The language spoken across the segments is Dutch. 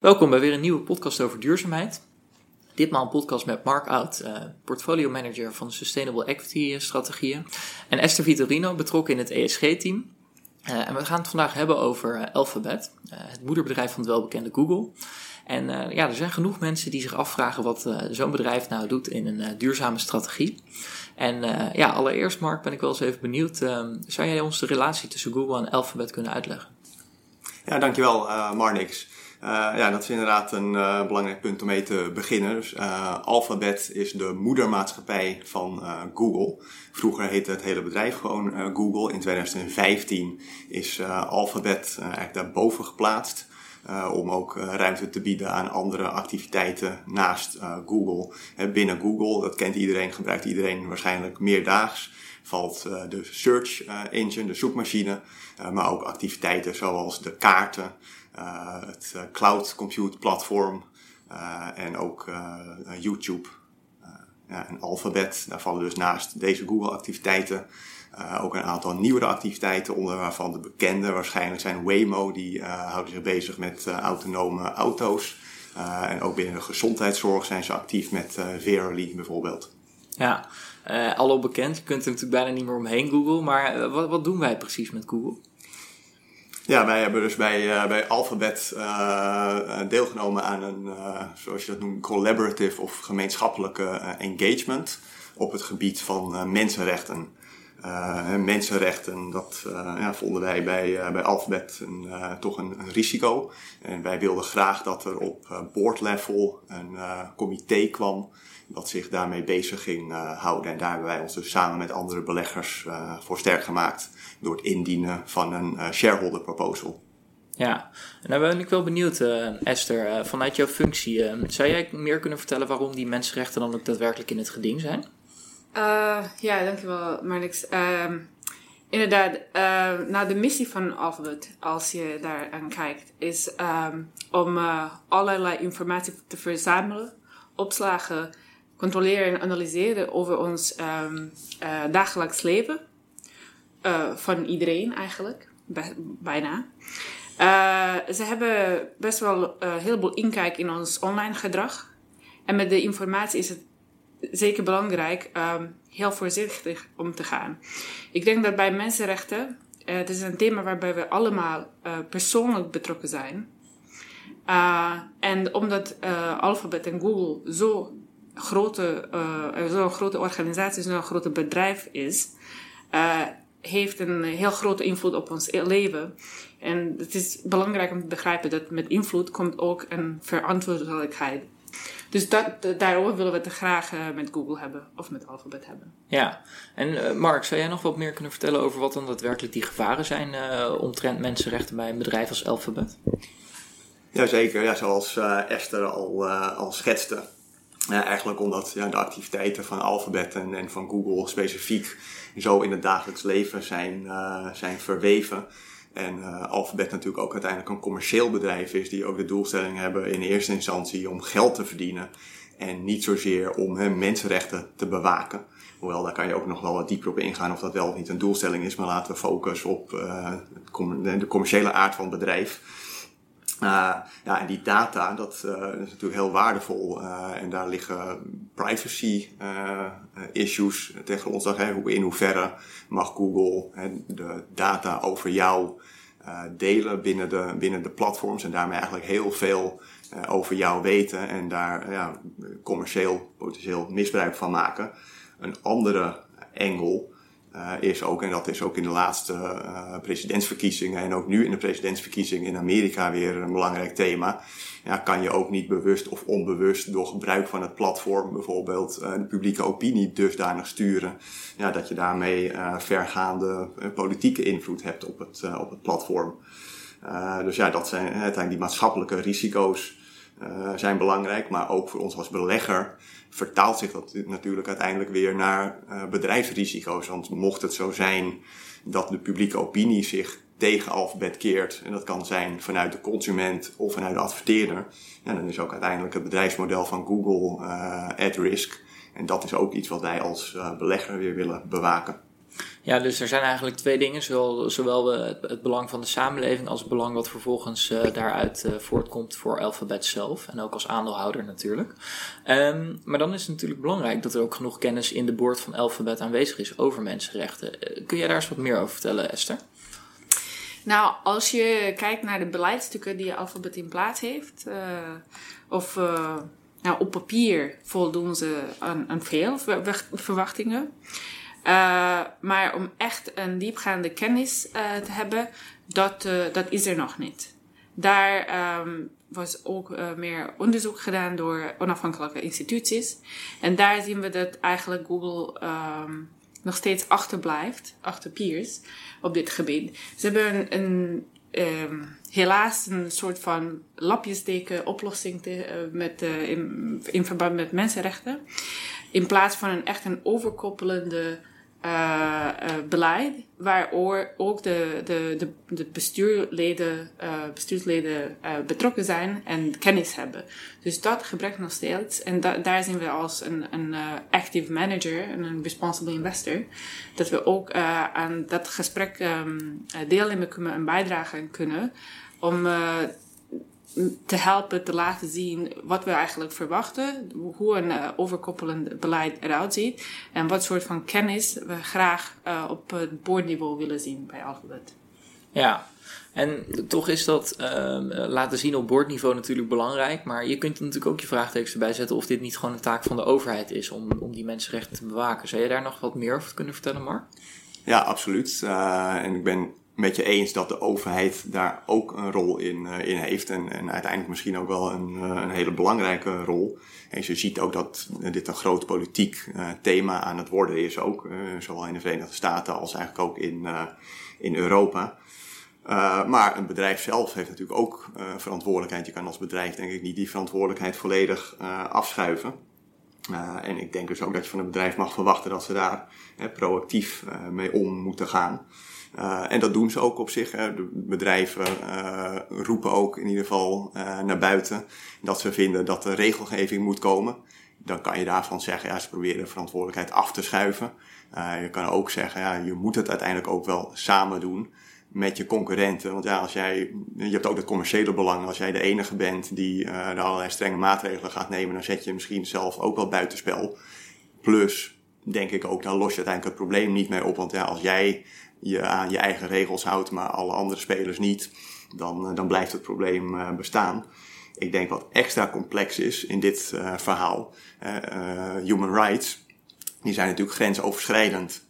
Welkom bij weer een nieuwe podcast over duurzaamheid. Ditmaal een podcast met Mark Oud, uh, portfolio manager van Sustainable Equity strategieën. En Esther Vitorino, betrokken in het ESG-team. Uh, en we gaan het vandaag hebben over uh, Alphabet, het moederbedrijf van het welbekende Google. En ja, er zijn genoeg mensen die zich afvragen wat zo'n bedrijf nou doet in een duurzame strategie. En ja, allereerst Mark ben ik wel eens even benieuwd, zou jij ons de relatie tussen Google en Alphabet kunnen uitleggen? Ja, dankjewel Marnix. Uh, ja, dat is inderdaad een uh, belangrijk punt om mee te beginnen. Dus, uh, Alphabet is de moedermaatschappij van Google. Vroeger heette het hele bedrijf gewoon Google. In 2015 is Alphabet eigenlijk daarboven geplaatst. om ook ruimte te bieden aan andere activiteiten naast Google. binnen Google, dat kent iedereen, gebruikt iedereen waarschijnlijk meerdaags valt de search engine, de zoekmachine, maar ook activiteiten zoals de kaarten, het uh, cloud compute platform uh, en ook YouTube ja, en Alphabet. Daar vallen dus naast deze Google activiteiten ook een aantal nieuwere activiteiten onder waarvan de bekende waarschijnlijk zijn Waymo. Die houden zich bezig met autonome auto's. en ook binnen de gezondheidszorg zijn ze actief met Verily bijvoorbeeld. Ja, al bekend. Je kunt er natuurlijk bijna niet meer omheen Google. Maar wat, wat doen wij precies met Google? Ja, wij hebben dus bij, uh, bij Alphabet uh, deelgenomen aan een, uh, zoals je dat noemt, collaborative of gemeenschappelijke engagement op het gebied van mensenrechten. Mensenrechten, dat ja, vonden wij bij, bij Alphabet een, toch een, een, risico. En wij wilden graag dat er op board level een comité kwam dat zich daarmee bezig ging houden. En daar hebben wij ons dus samen met andere beleggers voor sterk gemaakt door het indienen van een shareholder proposal. Ja, en dan ben ik wel benieuwd, Esther, vanuit jouw functie, zou jij meer kunnen vertellen waarom die mensenrechten dan ook daadwerkelijk in het geding zijn? Ja, dankjewel Marnix. Ehm, inderdaad, nou de missie van Alphabet, als je daar aan kijkt, is um, om allerlei informatie te verzamelen, opslagen, controleren en analyseren over ons um, dagelijks leven uh, van iedereen eigenlijk, bijna. Uh, ze hebben best wel een heleboel inkijk in ons online gedrag. En met de informatie is het zeker belangrijk um, heel voorzichtig om te gaan. Ik denk dat bij mensenrechten, uh, het is een thema waarbij we allemaal persoonlijk betrokken zijn. en omdat Alphabet en Google zo grote, zo'n grote organisatie, zo'n grote bedrijf is, heeft een heel grote invloed op ons leven. En het is belangrijk om te begrijpen dat met invloed komt ook een verantwoordelijkheid. Dus dat, daarover willen we het graag uh, met Google hebben of met Alphabet hebben. Ja, en uh, Mark, zou jij nog wat meer kunnen vertellen over wat dan daadwerkelijk die gevaren zijn uh, omtrent mensenrechten bij een bedrijf als Alphabet? Jazeker, ja, zoals Esther al, al schetste. eigenlijk omdat ja, de activiteiten van Alphabet en, en van Google specifiek zo in het dagelijks leven zijn, uh, zijn verweven. En uh, Alphabet natuurlijk ook uiteindelijk een commercieel bedrijf is, die ook de doelstelling hebben in eerste instantie om geld te verdienen. En niet zozeer om hè, mensenrechten te bewaken. Hoewel, daar kan je ook nog wel wat dieper op ingaan of dat wel of niet een doelstelling is. Maar laten we focussen op uh, de commerciële aard van het bedrijf. Uh, ja, en die data, dat, dat, is natuurlijk heel waardevol. Uh, en daar liggen privacy issues tegen ons. Hè, in hoeverre mag Google hè, de data over jou delen binnen de, binnen de platforms. En daarmee eigenlijk heel veel over jou weten. En daar ja, commercieel potentieel misbruik van maken. Een andere engel uh, is ook, en dat is ook in de laatste uh, presidentsverkiezingen en ook nu in de presidentsverkiezingen in Amerika weer een belangrijk thema. Ja, kan je ook niet bewust of onbewust door gebruik van het platform bijvoorbeeld uh, de publieke opinie dusdanig sturen. Ja, dat je daarmee vergaande politieke invloed hebt op het, op het platform. dus ja, dat zijn uiteindelijk die maatschappelijke risico's zijn belangrijk, maar ook voor ons als belegger vertaalt zich dat natuurlijk uiteindelijk weer naar uh, bedrijfsrisico's. Want mocht het zo zijn dat de publieke opinie zich tegen alfabet keert, en dat kan zijn vanuit de consument of vanuit de adverteerder, ja, dan is ook uiteindelijk het bedrijfsmodel van Google uh, at risk. En dat is ook iets wat wij als uh, belegger weer willen bewaken. Ja, dus er zijn eigenlijk twee dingen. Zowel, zowel het, het belang van de samenleving als het belang wat vervolgens uh, daaruit uh, voortkomt voor Alphabet zelf. En ook als aandeelhouder natuurlijk. Um, maar dan is het natuurlijk belangrijk dat er ook genoeg kennis in de boord van Alphabet aanwezig is over mensenrechten. Uh, kun jij daar eens wat meer over vertellen, Esther? Nou, als je kijkt naar de beleidstukken die Alphabet in plaats heeft, of nou, op papier voldoen ze aan, aan veel verwachtingen. Uh, maar om echt een diepgaande kennis uh, te hebben, dat, uh, dat is er nog niet. Daar um, was ook meer onderzoek gedaan door onafhankelijke instituties. En daar zien we dat eigenlijk Google um, nog steeds achterblijft, achter peers, op dit gebied. Ze hebben een, um, helaas een soort van lapjesdeken oplossing te, met, in verband met mensenrechten. In plaats van een echt een overkoppelende uh, beleid, waar ook de, de, de, de bestuurleden, uh, bestuursleden betrokken zijn en kennis hebben. Dus dat gebrek nog steeds. En da daar zien we als een, een active manager en een responsible investor, dat we ook aan dat gesprek um, deelnemen kunnen en bijdragen kunnen om te helpen te laten zien wat we eigenlijk verwachten, hoe een uh, overkoppelend beleid eruit ziet en wat soort van kennis we graag uh, op het boordniveau willen zien bij Alphabet. Ja, en toch is dat uh, laten zien op boordniveau natuurlijk belangrijk, maar je kunt er natuurlijk ook je vraagtekens erbij zetten of dit niet gewoon een taak van de overheid is om, om die mensenrechten te bewaken. Zou je daar nog wat meer over kunnen vertellen, Mark? Ja, absoluut. Uh, en ik ben met je eens dat de overheid daar ook een rol in, uh, in heeft. En, en uiteindelijk misschien ook wel een, uh, een hele belangrijke rol. En je ziet ook dat dit een groot politiek uh, thema aan het worden is ook. zowel in de Verenigde Staten als eigenlijk ook in, in Europa. maar een bedrijf zelf heeft natuurlijk ook verantwoordelijkheid. Je kan als bedrijf denk ik niet die verantwoordelijkheid volledig afschuiven. en ik denk dus ook dat je van een bedrijf mag verwachten dat ze daar proactief mee om moeten gaan. Uh, en dat doen ze ook op zich. Hè. De bedrijven uh, roepen ook in ieder geval uh, naar buiten dat ze vinden dat er regelgeving moet komen. Dan kan je daarvan zeggen, ja, ze proberen de verantwoordelijkheid af te schuiven. je kan ook zeggen, ja, je moet het uiteindelijk ook wel samen doen met je concurrenten. Want ja, als jij, je hebt ook het commerciële belang. Als jij de enige bent die er allerlei strenge maatregelen gaat nemen, dan zet je misschien zelf ook wel buitenspel. Plus, denk ik ook, dan los je uiteindelijk het probleem niet mee op. Want ja, als jij je aan je eigen regels houdt, maar alle andere spelers niet, dan, eh, dan blijft het probleem uh, bestaan. Ik denk wat extra complex is in dit uh, verhaal, human rights, die zijn natuurlijk grensoverschrijdend.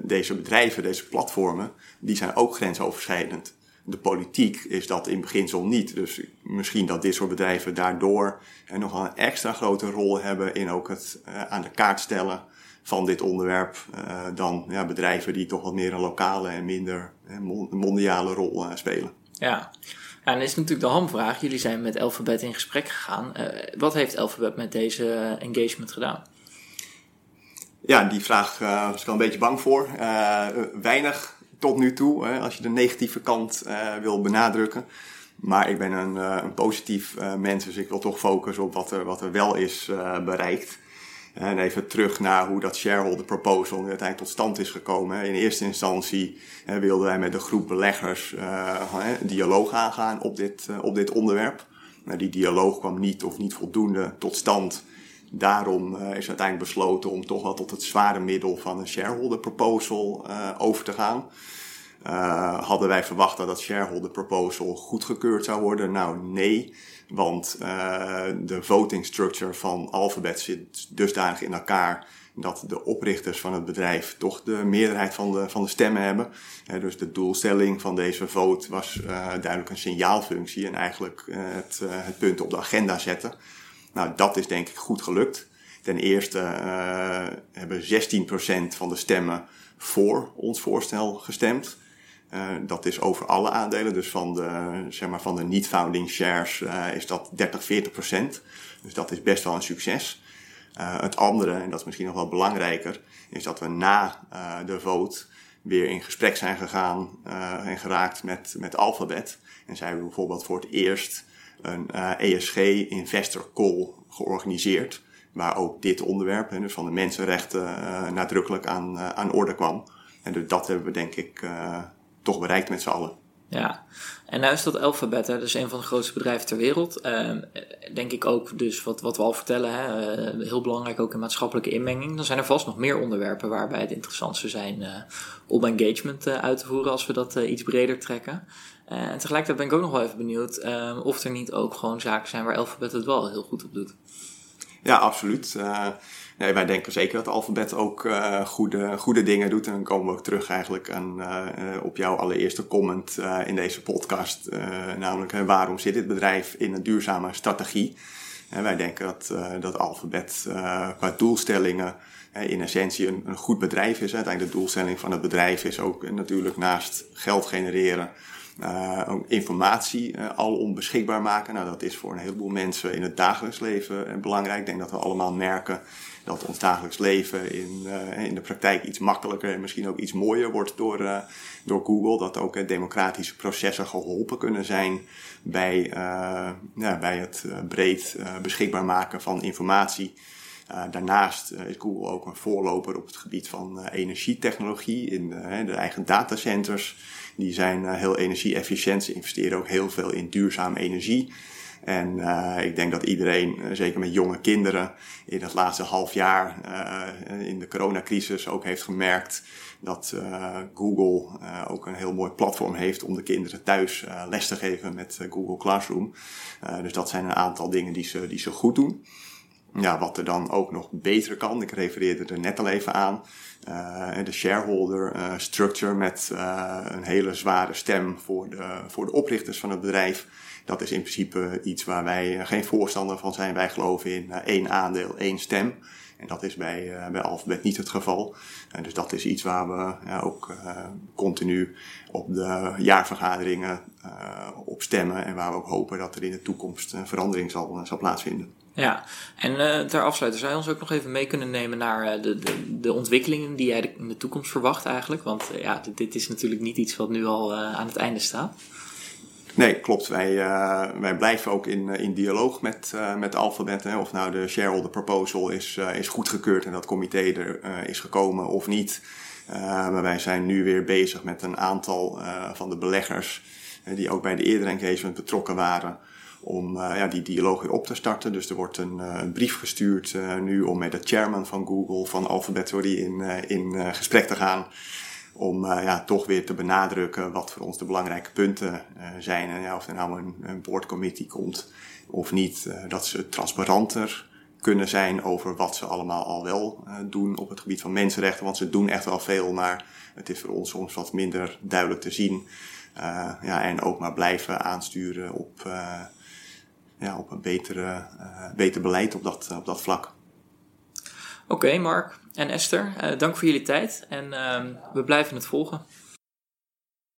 deze bedrijven, deze platformen, die zijn ook grensoverschrijdend. De politiek is dat in beginsel niet. Dus misschien dat dit soort bedrijven daardoor nog een extra grote rol hebben in ook het aan de kaart stellen van dit onderwerp uh, dan ja, bedrijven die toch wat meer een lokale en minder mondiale rol uh, spelen. Ja. ja, en is natuurlijk de hamvraag. Jullie zijn met Alphabet in gesprek gegaan. wat heeft Alphabet met deze engagement gedaan? Ja, die vraag was ik wel een beetje bang voor. weinig tot nu toe, als je de negatieve kant wil benadrukken. Maar ik ben een, een positief mens, dus ik wil toch focussen op wat er, wat er wel is bereikt. En even terug naar hoe dat shareholder proposal uiteindelijk tot stand is gekomen. In eerste instantie wilden wij met een groep beleggers uh, dialoog aangaan op dit, uh, op dit onderwerp. Maar die dialoog kwam niet of niet voldoende tot stand. Daarom uh, is uiteindelijk besloten om toch wel tot het zware middel van een shareholder proposal over te gaan. Hadden wij verwacht dat dat shareholder proposal goedgekeurd zou worden? Nou, nee. Want uh, de voting structure van Alphabet zit dusdanig in elkaar dat de oprichters van het bedrijf toch de meerderheid van de, van de stemmen hebben. Dus de doelstelling van deze vote was uh, duidelijk een signaalfunctie en eigenlijk het, het punt op de agenda zetten. Nou, dat is denk ik goed gelukt. Ten eerste hebben 16% van de stemmen voor ons voorstel gestemd. Uh, dat is over alle aandelen. Dus van de, zeg maar van de niet-founding shares uh, is dat 30, 40 procent. Dus dat is best wel een succes. Uh, het andere, en dat is misschien nog wel belangrijker, is dat we na de vote weer in gesprek zijn gegaan en geraakt met, met Alphabet. En zij hebben bijvoorbeeld voor het eerst een ESG Investor Call georganiseerd. waar ook dit onderwerp, dus van de mensenrechten, nadrukkelijk aan, aan orde kwam. En dus dat hebben we denk ik toch bereikt met z'n allen. Ja, en nou is dat Alphabet, hè, dat is een van de grootste bedrijven ter wereld. Uh, denk ik ook, dus wat, wat we al vertellen, hè, uh, heel belangrijk ook in maatschappelijke inmenging. Dan zijn er vast nog meer onderwerpen waarbij het interessant zou zijn uh, om engagement uit te voeren als we dat iets breder trekken. en tegelijkertijd ben ik ook nog wel even benieuwd ehm, of er niet ook gewoon zaken zijn waar Alphabet het wel heel goed op doet. Ja, absoluut. Nee, wij denken zeker dat Alphabet ook uh, goede, goede dingen doet. En dan komen we ook terug eigenlijk aan, uh, op jouw allereerste comment uh, in deze podcast. namelijk, waarom zit dit bedrijf in een duurzame strategie? Wij denken dat, dat Alphabet qua doelstellingen in essentie een, een, goed bedrijf is. Uiteindelijk de doelstelling van het bedrijf is ook natuurlijk naast geld genereren... Uh, informatie uh, alom beschikbaar maken. Nou, dat is voor een heleboel mensen in het dagelijks leven belangrijk. Ik denk dat we allemaal merken dat ons dagelijks leven in, in de praktijk iets makkelijker en misschien ook iets mooier wordt door, door Google. Dat ook democratische processen geholpen kunnen zijn bij, ja, bij het breed beschikbaar maken van informatie. Daarnaast is Google ook een voorloper op het gebied van energietechnologie in de, de, eigen datacenters. Die zijn heel energie-efficiënt. Ze investeren ook heel veel in duurzame energie. En ik denk dat iedereen, zeker met jonge kinderen, in het laatste half jaar in de coronacrisis ook heeft gemerkt dat Google ook een heel mooi platform heeft om de kinderen thuis les te geven met Google Classroom. dus dat zijn een aantal dingen die ze, die ze goed doen. Ja, wat er dan ook nog beter kan, ik refereerde er net al even aan, de shareholder structure met een hele zware stem voor de, voor de oprichters van het bedrijf dat is in principe iets waar wij eh, geen voorstander van zijn. Wij geloven in eh, één aandeel, één stem. En dat is bij, bij Alphabet niet het geval. Uh, dus dat is iets waar we ook continu op de jaarvergaderingen op stemmen. En waar we ook hopen dat er in de toekomst een verandering zal, zal plaatsvinden. Ja, en ter afsluiting zou je ons ook nog even mee kunnen nemen naar de, de, de ontwikkelingen die jij in de toekomst verwacht eigenlijk. Want ja, dit, dit, is natuurlijk niet iets wat nu al aan het einde staat. Nee, klopt. Wij, uh, wij blijven ook in, in dialoog met, uh, met Alphabet. Hè. Of nou de shareholder proposal is, uh, is goedgekeurd en dat comité er is gekomen of niet. maar wij zijn nu weer bezig met een aantal van de beleggers die ook bij de eerdere engagement betrokken waren. Om ja, die dialoog weer op te starten. Dus er wordt een, een brief gestuurd nu om met de chairman van Google, van Alphabet, sorry, in, in gesprek te gaan om ja, toch weer te benadrukken wat voor ons de belangrijke punten zijn. En ja, of er nou een, een boardcommittee komt of niet, dat ze transparanter kunnen zijn over wat ze allemaal al wel doen op het gebied van mensenrechten. Want ze doen echt wel veel, maar het is voor ons soms wat minder duidelijk te zien. Ja, en ook maar blijven aansturen op, ja, op een betere, beter beleid op dat, op dat vlak. Oké, Mark en Esther, dank voor jullie tijd en uh, we blijven het volgen.